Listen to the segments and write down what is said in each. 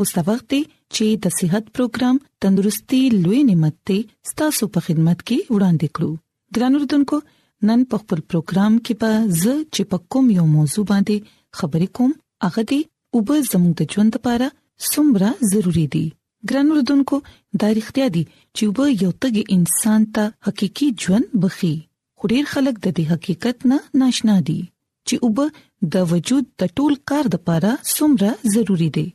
اوس دا وخت دی چې د صحت پروګرام تندرستي لوي نعمت ته ستاسو په خدمت کې وړاندې کړو ګران اردوونکو نن په خپل پروګرام کې به زه چې په کوم یو موضوع باندې خبرې کوم هغه دی او به زموږ د ژوند لپاره سمره ضروری دي ګران اردوونکو دا اړتیا دي چې وب یو تګ انسان ته حقيقي ژوند بخي خو ډیر خلک د دې حقیقت نه ناشنا دي چې اوبه د وجود د ټول کار لپاره څومره ضروری دي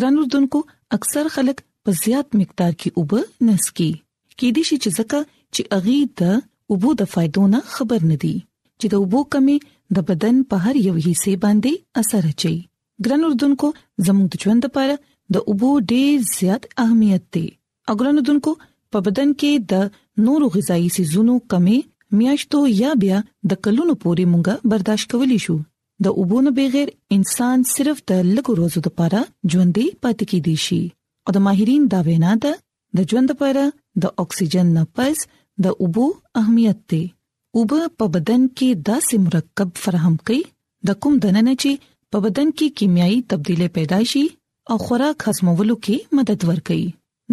ګران اردوونکو اکثر خلک په زیات مقدار کې اوبه نسکي کې دي چې ځکه چې اغي د اوبو د فائدو نه خبر نه دي چې د اوبو کمی د بدن په هر یو حصے باندې اثر اچي ګران اردوونکو زموږ د ژوند لپاره د اوبو ډیر زیات اهمیت دی او ګرانو دونکو په بدن کې د نورو غذایی سيزونو کمی میاشتو یا بیا د کلونو پورې مونږه برداشت کولی شو د اوبونو بغیر انسان صرف د لګو روزو لپاره ژوندې پاتې کې دي شي او د ماهرین دا وینا ده د ژوند لپاره د اکسیجن نه پس د اوبو اهمیت دی اوب په بدن کې داسې مرکب فراهم کوي د کوم دننه چې په بدن کې کیمیاوي تبدیلې پیدا شي او خوراک هضمولو کې مدد ورکوي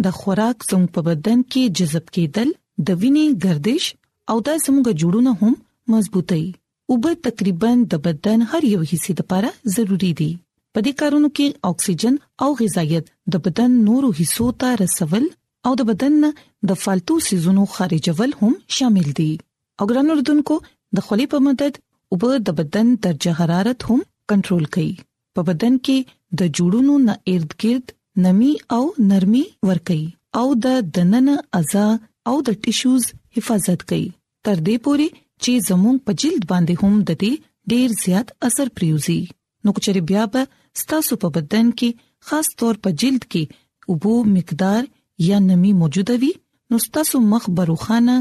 د خوراک زموږ په بدن کې جذب کېدل د وینې گردش او د زموږ جوړونه هم مضبوطوي او به تقریبا د بدن هر یو حصے لپاره ضروری دي په دې کارونو کې اکسیجن او غذایت د بدن نورو حصو ته رسول او د بدن نه د فالتو سيزونو خارجول هم شامل دي او ګران اردوونکو د خولې په مدد او د بدن درجه حرارت هم کنټرول کوي په بدن کې د جوړونو نه ارد گرد نمی او نرمي ورکي او د دنن اعضاء او د ټیشوز حفاظت کوي تر دې پوري چې زموږ په جلد باندې هم د دې ډیر زیات اثر پریوزي نو کچري بیا به ستاسو په بدن کې خاص طور په جلد کې اوبو مقدار یا نمی موجوده وي نو ستاسو مخ بروخانه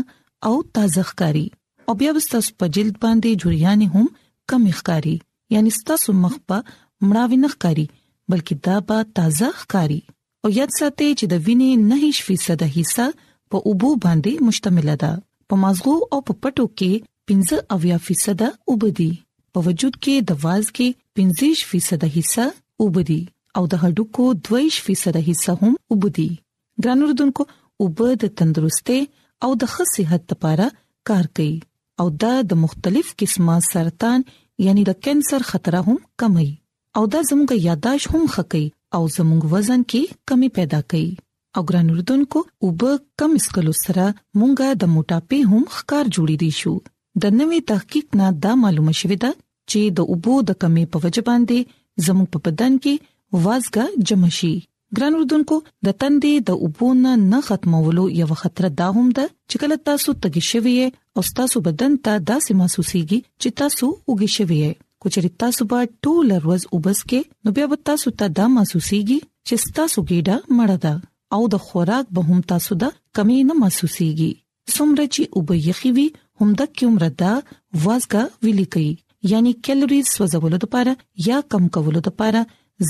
او تازه ښکاری او بیا ستاسو په جلد باندې جریان هم کم ښکاری یعنی ستاسو مخ په مړاوي نه ښکاری بلکې دا به تازه ښکاری او یاد ساتئ چې د وینې 9% حصہ په اوبو باندې مشتمل ده په مازغو او په پټو کې 15% اوبدي په وجود کې د واز کې 15% حصہ اوبدي او د هډوکو 22% حصہ هم اوبدي ګران اردوونکو اوبه د تندرستۍ او د ښه صحت لپاره کار کوي او دا د مختلف قسمه سرطان یعنی د کانسر خطر هم کموي او دا زموږ یاداش هم خکې او زموږ وزن کې کمی پیدا کوي او ګران اردوونکو اوبه کم اسکلو سره مونږه د موټاپې هم ښکار جوړې دي شو د نوې تحقیق نه دا معلومه شوې ده چې د اوبو د کمی په وجه باندې زموږ په بدن کې وازګه جمع شي ګران اردوونکو د تندې د اوبو نه نه ختمولو یو خطر دا هم ده چې کله تاسو تږي شوي او تاسو بدن ته داسې محسوسيږي چې تاسو وګي شوي کچري تاسو به ټول ورځ وبس کې نو بیا به تاسو ته دا محسوسيږي چې تاسو ګډه مړه ده او د خوراک به هم تاسو د کمی نه محسوسيږي څومره چې اوبه یخي وي همدا کې عمر دا وازګه ویلي کوي یعنی کیلوریز سوځولو لپاره یا کم کولو لپاره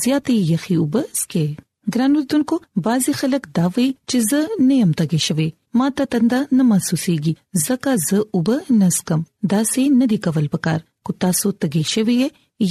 زیاتې یخي اوبه سکي ګران وروډونکو بعضي خلک دا وایي چې زه نه يم تږي شوی ما ته تنده نه محسوسيږي زکه زه وب نسکم دا سه نه دی کول پکار کو تاسو تږي شوی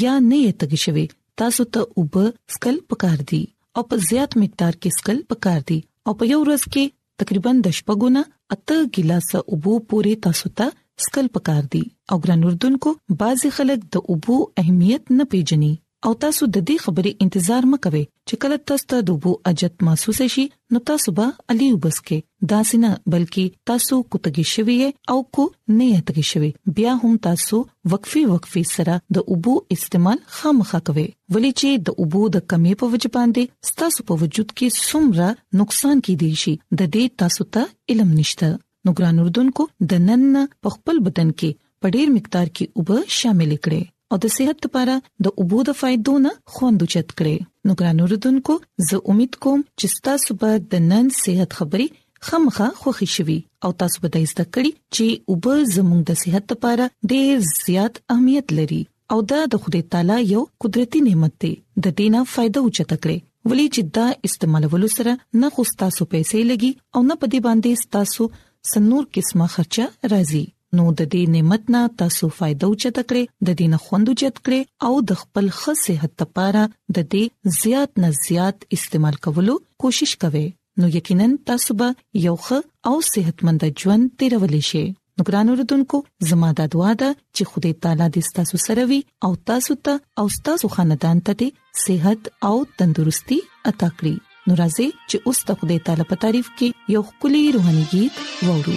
یا نه یې تږي شوی تاسو ته وب سکل پکار دی او په زیات مقدار کې سکل پکار دی او په یو ورځ کې تقریبا د شپږو نه اته ګلاس اوبو پورې تاسو ته سکل پکار دي او ګران اردوونکو بعضي خلک د اوبو اهمیت نه پیژني او تاسو د دې خبرې انتظار مکوئ چې کله تاسو ته د وو اجت محسوس شي نو تاسو به علي وبسکه دا سينه بلکې تاسو کوتګي شوی او کو نه یتګي شوی بیا هم تاسو وقفي وقفي سره د اوبو استعمال خامخا کوي ولې چې د اوبو د کمی په وجه باندې ستاسو په وجود کې څومره نقصان کې دي شي د دې تاسو ته علم نشته نو ګران اردوونکو د نن په خپل بدن کې په ډیر مقدار کې اوبه شامل کړي او د صحت لپاره د اوبو د فائدو نه خوند چت کړي نو ګران اردوونکو زه امید کوم چې تاسو به د نن صحت خبري خامخا خوخي شوي او تاسو به د زده کړې چې وب زموږ د صحت لپاره ډېر زیات اهمیت لري او دا د خدای تعالی یو قدرتي نعمت دی د دې نه فائدہ اوچته کړئ ولې چې دا استعمالولو سره نه خو تاسو پیسې لګي او نه په دې باندې تاسو سنور قسمه خرچه راځي نو د دې نعمت نه تاسو فائدہ اوچته کړئ د دې نه خوند اوچت کړئ او د خپل خصه صحت لپاره د دې زیات نه زیات استعمال کولو کوشش کوئ نو یقینا تاسو به یو ښه او صحتمند ژوند تیرولې شئ نو ګران اوردونکو زما د دعا ده چې خدای تعالی دې تاسو سره وي او تاسو ته او تاسو خاندان ته دې صحت او تندرستي عطا کړی نو راځي چې اوس د خدای تعالی په تعریف کې یو کلی روحاني गीत وورو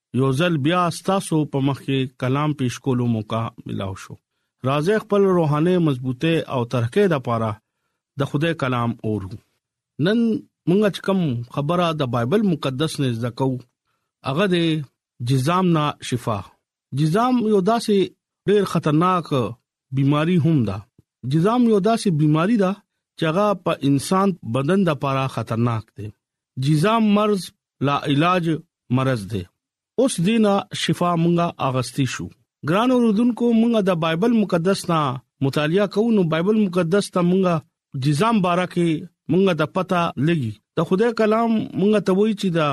یو ځل بیا ستاسو په مخ کې کلام پیش کولو موقع ملاو شو راځي خپل روحاني مضبوطه او ترقه د پاره د خدای کلام اورو نن مونږ چې کوم خبره د بایبل مقدس نه زده کوو هغه د جزام نه شفا جزام یو داسې ډیر خطرناک بیماری هم ده جزام یو داسې بیماری ده چې هغه په انسان بدن د لپاره خطرناک دی جزام مرز لا علاج مرز دی اوس دینا شفا مونږه اغستی شو ګران اوردونکو مونږه د بایبل مقدس نه مطالعه کوو نو بایبل مقدس ته مونږه جزام باره کې مونږ ته پته لګي د خدای کلام مونږ ته وایي چې دا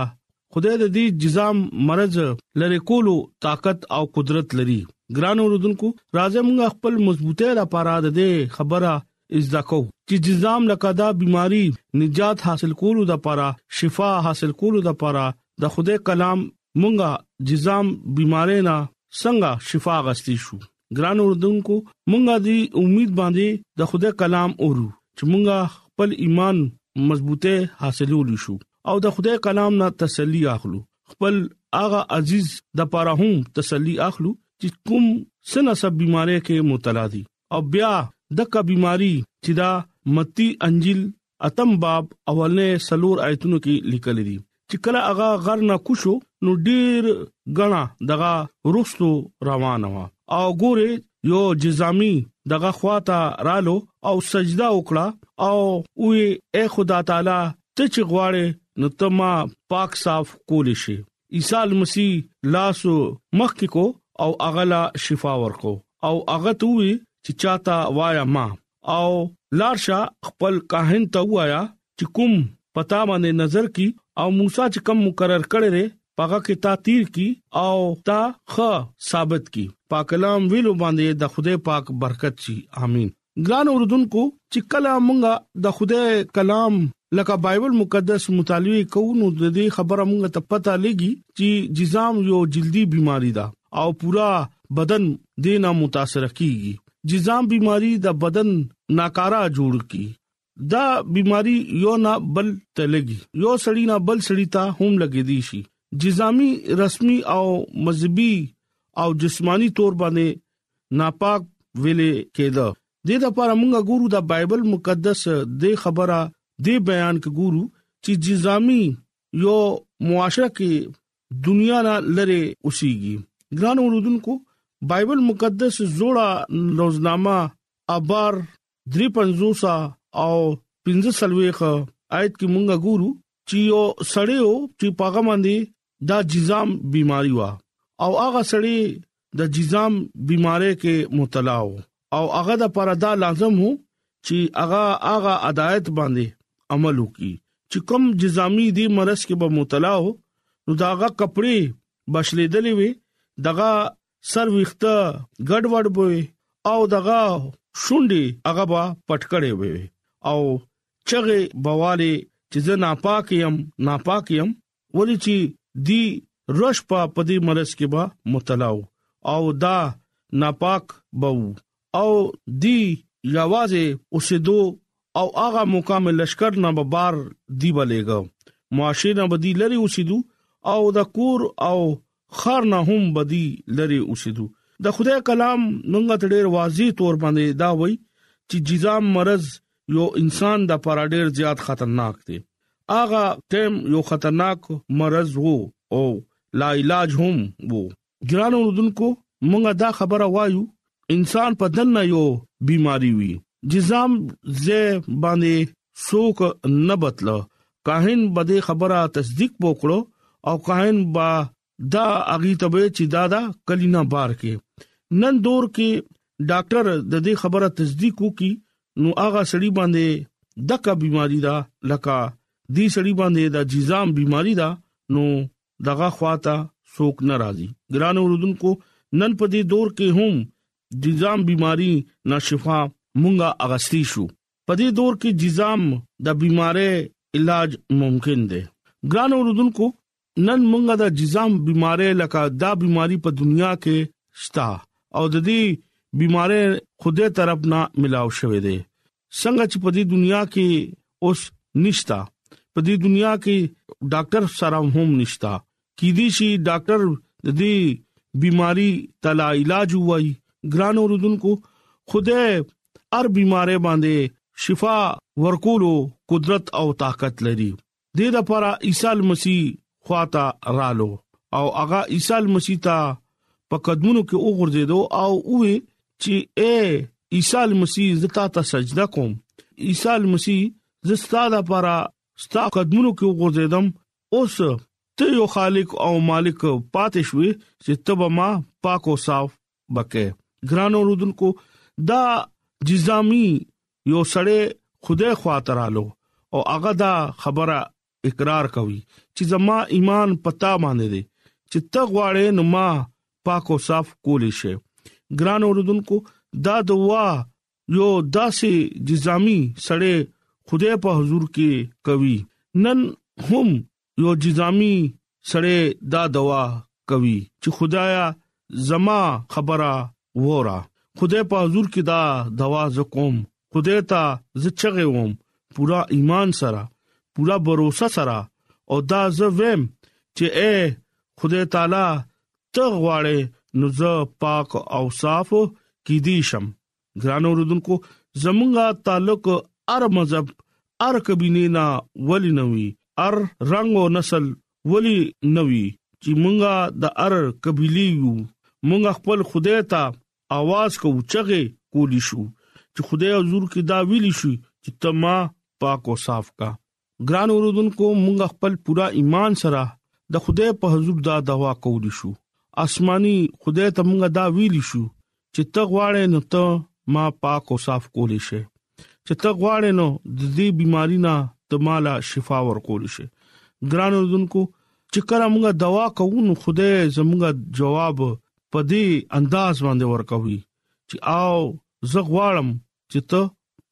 خدای د دې جزام مرز لری کولو طاقت او قدرت لري ګران اوردونکو راځه مونږ خپل مضبوطه لپاره د دې خبره ازدا کو چې جزام لکه دا بيماري نجات حاصل کولو د لپاره شفا حاصل کولو د لپاره د خدای کلام مونږه جزام بيمارې نه څنګه شفا غستې شو ګران اوردونکو مونږه دی امید باندې د خدای کلام اورو چې مونږه خپل ایمان مضبوطه حاصلول شو او د خدای کلام نه تسلی اخلو خپل اغا عزیز د پاره هم تسلی اخلو چې کوم سنا سب بيمارۍ کې مبتلا دي او بیا دغه بيماري چې دا متی انجیل اتم باب اولنې سلور آیتونو کې لیکل دي چې کله هغه غر نه کوشو نو ډیر غنا دغه روستو روان و او ګوره یو جزامي دغه خواته رالو او سجده وکړه او وی اے خدا تعالی ته چې غواړې نو ته ما پاک صاف کول شي عیسی مسیح لاس مخ کې کو او اغلا شفا ورکو او هغه ته وی چې چاته وایا ما او لارشا خپل کاهن ته وایا چې کوم پتا باندې نظر کی او موسی چې کم مقرر کړي ری پاګه کې تا تیر کی او تا خ ثابت کی پاکلام ویلو باندې د خدای پاک برکت شي امين ګرانو اوردونکو چې کله مونږ د خدای کلام لکه بایبل مقدس مطالعه کوو نو د دې خبره مونږ ته پته لګي چې جزام یو جلدی بيماري ده او پورا بدن دینه متاثر کیږي جزام بيماري د بدن ناکارا جوړ کی دا بیماری یو نه بل ته لګي یو سړی نه بل سړی ته هم لګي دي شي جزامي رسمي او مذهبي او جسمانی تور باندې ناپاک ویلې کېده د دې لپاره موږ ګورو دا بایبل مقدس د خبره د بیان کې ګورو چې جزامي یو معاشره کې دنیا نه لره اوسيږي ګران اوردونکو بایبل مقدس جوړه روزنامه ابار درې پنځوسه او پنځه سلويخ آیت کې مونږه ګورو چې یو سړی او چې پاګه باندې دا جزام بيماري وا او هغه سړی د جزام بيمارۍ کې مبتلا و او هغه د پر ادا لازم وو چې هغه هغه هدایت باندې عمل وکي چې کوم جزامي دي مرز کې به مبتلا و نو داغه کپڑے بشلیدلې وي دغه سر ویخته ګډوډ بوي او دغه شونډي هغه با پټکړې وي او چغه بوالي چې زه ناپاک يم ناپاک يم ولې چې دی رش په پدی مرز کې با متلاو او دا ناپاک بو او دی یوازې اوسېدو او هغه مقام لشکر نه به بار دی بلېګو معاشي نه بدی لري اوسېدو او د کور او خار نه هم بدی لري اوسېدو د خدای کلام مونږ ته ډېر واضح تور باندې دا وایي چې جزام مرز یو انسان د پر ډېر زیات خطرناک دی اغه ټیم یو خطرناک مرز وو او لا علاج هم وو ګران اوردونکو مونږه دا خبره وایو انسان په دنه یو بیماری وی جزام زه باندې سوک نه بتل کاهن بده خبره تصدیق وکړو او کاهن با دا اغي تبه چې دا دا کلینا بار کې نن دور کې ډاکټر د دې خبره تصدیق وکي نو هغه سړي باندې دغه بيماري دا لکه دې سړي باندې دا جزام بيماري دا نو دغه خواته څوک نه راځي ګران اوردونکو نن په دې دور کې هم جزام بيماري ناشفا مونږه اغستی شو په دې دور کې جزام د بيمارۍ علاج ممکن دی ګران اوردونکو نن مونږه د جزام بيمارۍ لکه دا بيماري په دنیا کې شتا او د دې بيمارۍ خوده طرف نه ملاو شوې ده څنګه چې په دې دنیا کې اوس نشتا په دې دنیا کې ډاکټر سره هم نشتا کې دي شي ډاکټر د دې بيماري تلا علاج وای ګران اوردونکو خدای هر بيمارې باندې شفا ورکولو قدرت او طاقت لري دې د پر عیسی مسیح خواته رالو او هغه عیسی مسیح ته په قدمونو کې وګرځیدو او وې چې اے عیسی مسیح زتا ته سجده کوم عیسی مسیح زستا د پر ستا قدمونو کې وګرځیدم اوس ته یو خالق او مالک پاتې شوې چې تب ما پاک او صاف بکه ګران اوردونکو دا جزامي یو سړی خدای خواطرالو او هغه دا خبره اقرار کوي چې زما ایمان پتا باندې دي چې ته غواړې نو ما پاک او صاف کولی شي ګران اوردونکو دا دوا یو داسې جزامي سړی خدای په حضور کې کوي نن هم یو جزامی سړی دا دوا کوي چې خدایا زما خبره وورا خدای په حضور کې دا دوا زکوم خدای ته زچغه ووم پورا ایمان سره پورا باور سره او دا زه ویم چې اے خدای تعالی ته غواړې نو زه پاک او صاف کی دي شم ګران اوردونکو زمونږه تعلق ار مذهب ار کبینه نه ولی نوي ار رنگ او نسل ولی نوي چې مونږه د ار قبيله یو مونږ خپل خدای ته आवाज کوو چغه کولی شو چې خدای حضور کې دا ویلی شي چې تما پاک او صاف کا ګران اوردونکو مونږ خپل پورا ایمان سره د خدای په حضور دا دوا کولی شو آسماني خدای ته مونږ دا ویلی شو چې ته غواړې نو ته ما پاک او صاف کولی شې چې ته غواړې نو د دې بيماري نه ته مالا شفا ورکول شي ګران اوردونکو چې کله موږ دوا کوو نو خدای زموږ جواب په دې انداز باندې ورکوي چې آو زه غواړم چې ته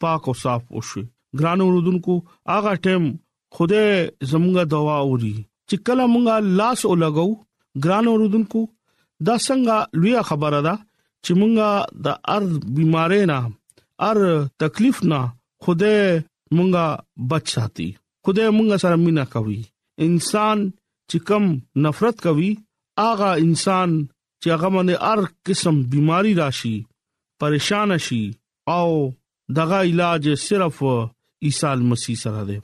پاک او صاف اوسې ګران اوردونکو هغه ټیم خوده زمونږه دوا اوري چې کله مونږه لاس او لګو ګران اوردونکو دا څنګه لوی خبره ده چې مونږه د ارض بيمارې نه ار تکلیف نه خوده مونږه بچ ساتي خوده مونږه سره مینا کوي انسان چې کم نفرت کوي اغه انسان چې هغه باندې هر قسم بيماري راشي پریشان شي او دغه علاج صرف عیسی مسیح سره دی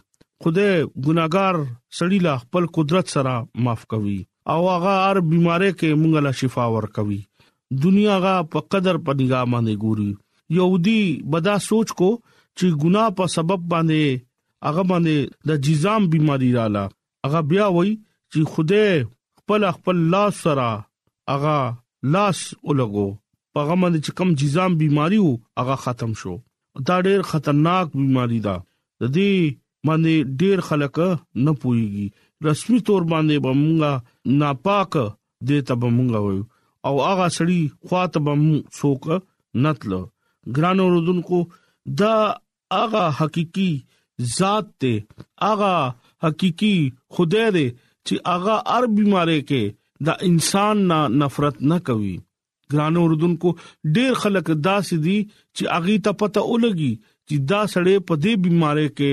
خدای ګناګار سړی لا خپل قدرت سره معاف کوي او هغه هر بيمارۍ کې مونږ لا شفا ورکوي دنیا غا په قدر په نگاه باندې ګوري يهودي بدا سوچ کو چې ګناه په سبب باندې هغه باندې د جزام بيماري رااله هغه بیا وایي چې خدای خپل خپل لاس سره هغه لاس ولګو په هغه باندې چې کم جزام بيماري وو هغه ختم شو دا ډېر خطرناک بيماري ده د دې باندې ډېر خلک نه پويږي رسمي تور باندې بمونګه ناپاک دې ته بمونګه وایو او هغه سړی خواته بم څوک نتل ګران اوردونکو دا هغه حقيقي ذات ته هغه حقيقي خدای دی چې هغه هر بيماري کې دا انسان نه نفرت نه کوي ګران اوردونکو ډیر خلک داسې دي چې اغي ته پته ولګي چې دا سړی په دې بيمارۍ کې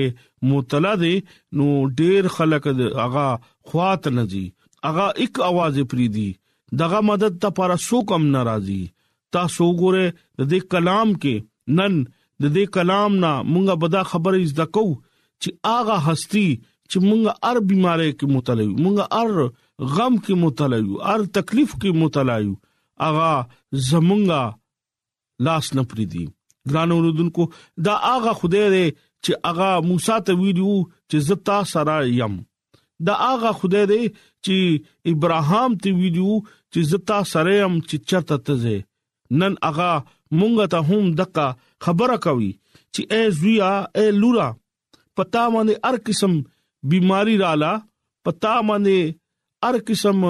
مبتلا دی نو ډیر خلک هغه خوات نه دي هغه یک आवाज پری دي دغه مدد ته پر سو کم ناراضي تاسو وګوره د دې کلام کې نن د دې کلام نه مونږه بدا خبره زده کو چې اغه هستی چې مونږه ار بيمارۍ کې مبتلا یو مونږه ار غم کې مبتلا یو ار تکلیف کې مبتلا یو اغه زمونږه لاس نه پری دي ګران اوردونکو دا اغه خدای دې چې اغه موسی ته ویډیو چې زتا سره يم دا هغه خدای دی چې ابراهام ته ویلو چې زتا سره يم چې چرته ته زه نن هغه مونږ ته هم دغه خبره کوي چې اے زویا اے لورا پتا باندې هر قسم بيماري رااله پتا باندې هر قسم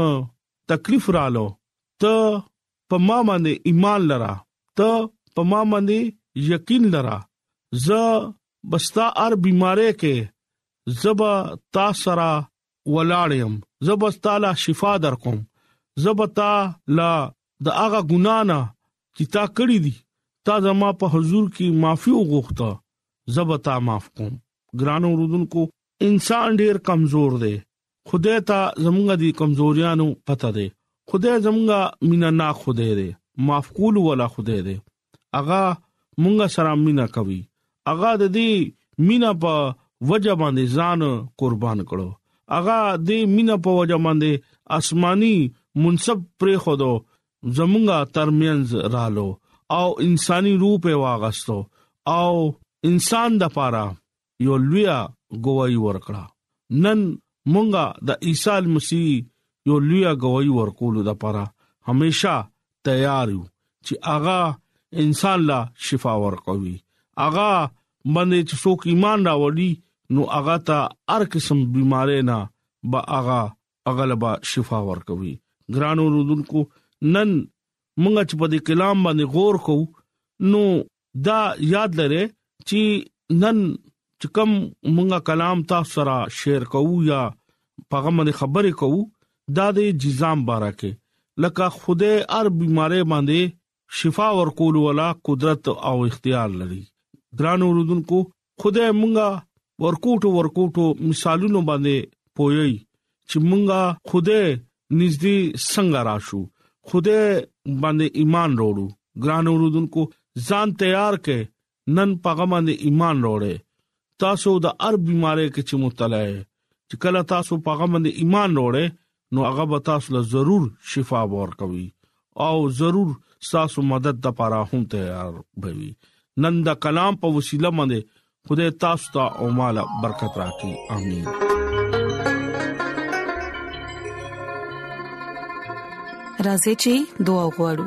تکلیف رالو ته په ما باندې ایمان لرا ته په ما باندې یقین لرا ز بستا ار بيمارې کې زب تا سرا ولاړم زب تعالی شفا در کوم زب تعالی د هغه ګنا نه چې تا کړی دي تا زما په حضور کې معافي وغوښته زب تا معاف کوم ګران اوردونکو انسان ډیر کمزور دی خدای ته زمونږ دي کمزوریانو پته ده خدای زمونږ مینا نا خدای ده معاف کول ولا خدای ده اغا مونږ سره مینا کوي اغا د دې مینا په وجه باندې ځان قربان کړو اغا دې مینا په وجه باندې آسماني منصب پرې خودو زمونږه ترمنځ رالو او انساني روپ واغستو او انسان د پاره یوه لویه ګواهي ورکړه نن مونږه د عیسی مسیح یو لویه ګواهي ورکولو د پاره همیشه تیار یو چې هغه انسان لا شفا ورکوي هغه باندې چې څوک ایمان راوړي نو هغه ته هر قسم بيمارې نه با هغه اغلبا شفا ورکوي ګرانو رودونکو نن مونږ چې په دې کلام باندې غور کوو نو دا یاد لره چې نن چې کوم مونږه کلام تاسو سره شیر کوو یا پاغه باندې خبرې کوو دا د جزام باره کې لکه خوده هر بيماري باندې شفا ورکول ولا قدرت او اختیار لري ګران اوردونکو خدای مونږه ورکوټو ورکوټو مثالونو باندې پوي چې مونږه خدای نږدې څنګه راشو خدای باندې ایمان وروړو ګران اوردونکو ځان تیار کړئ نن پغه باندې ایمان وروړي تاسو د ار بيمارۍ کې چې مبتلا یې چې کله تاسو په هغه باندې ایمان وروړې نو هغه به تاسو له ضرور شفا ورکوي او ضرور تاسو مدد د پاره هم تیار بوي نن دا کلام په وسیله باندې خدای تاسو ته او مال برکت راکړي امين راځي چې دعا وغوړو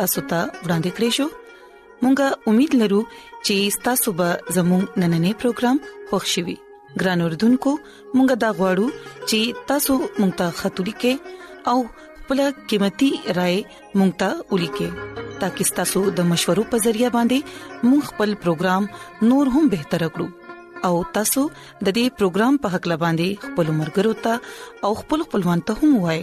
تاسو ته ورانده کړی شو مونږه امید لرو چې تاسو به زموږ نننې پروګرام خوښیوي ګران اوردونکو مونږه دا غواړو چې تاسو مونږ ته خاطري کې او خپل قیمتي رائے مونږ ته ولیکې ترڅو تاسو د مشورو په ذریعہ باندې مونږ خپل پروګرام نور هم بهتر کړو او تاسو د دې پروګرام په حق لباندي خپل مرګرو ته او خپل خپلوان ته هم وایي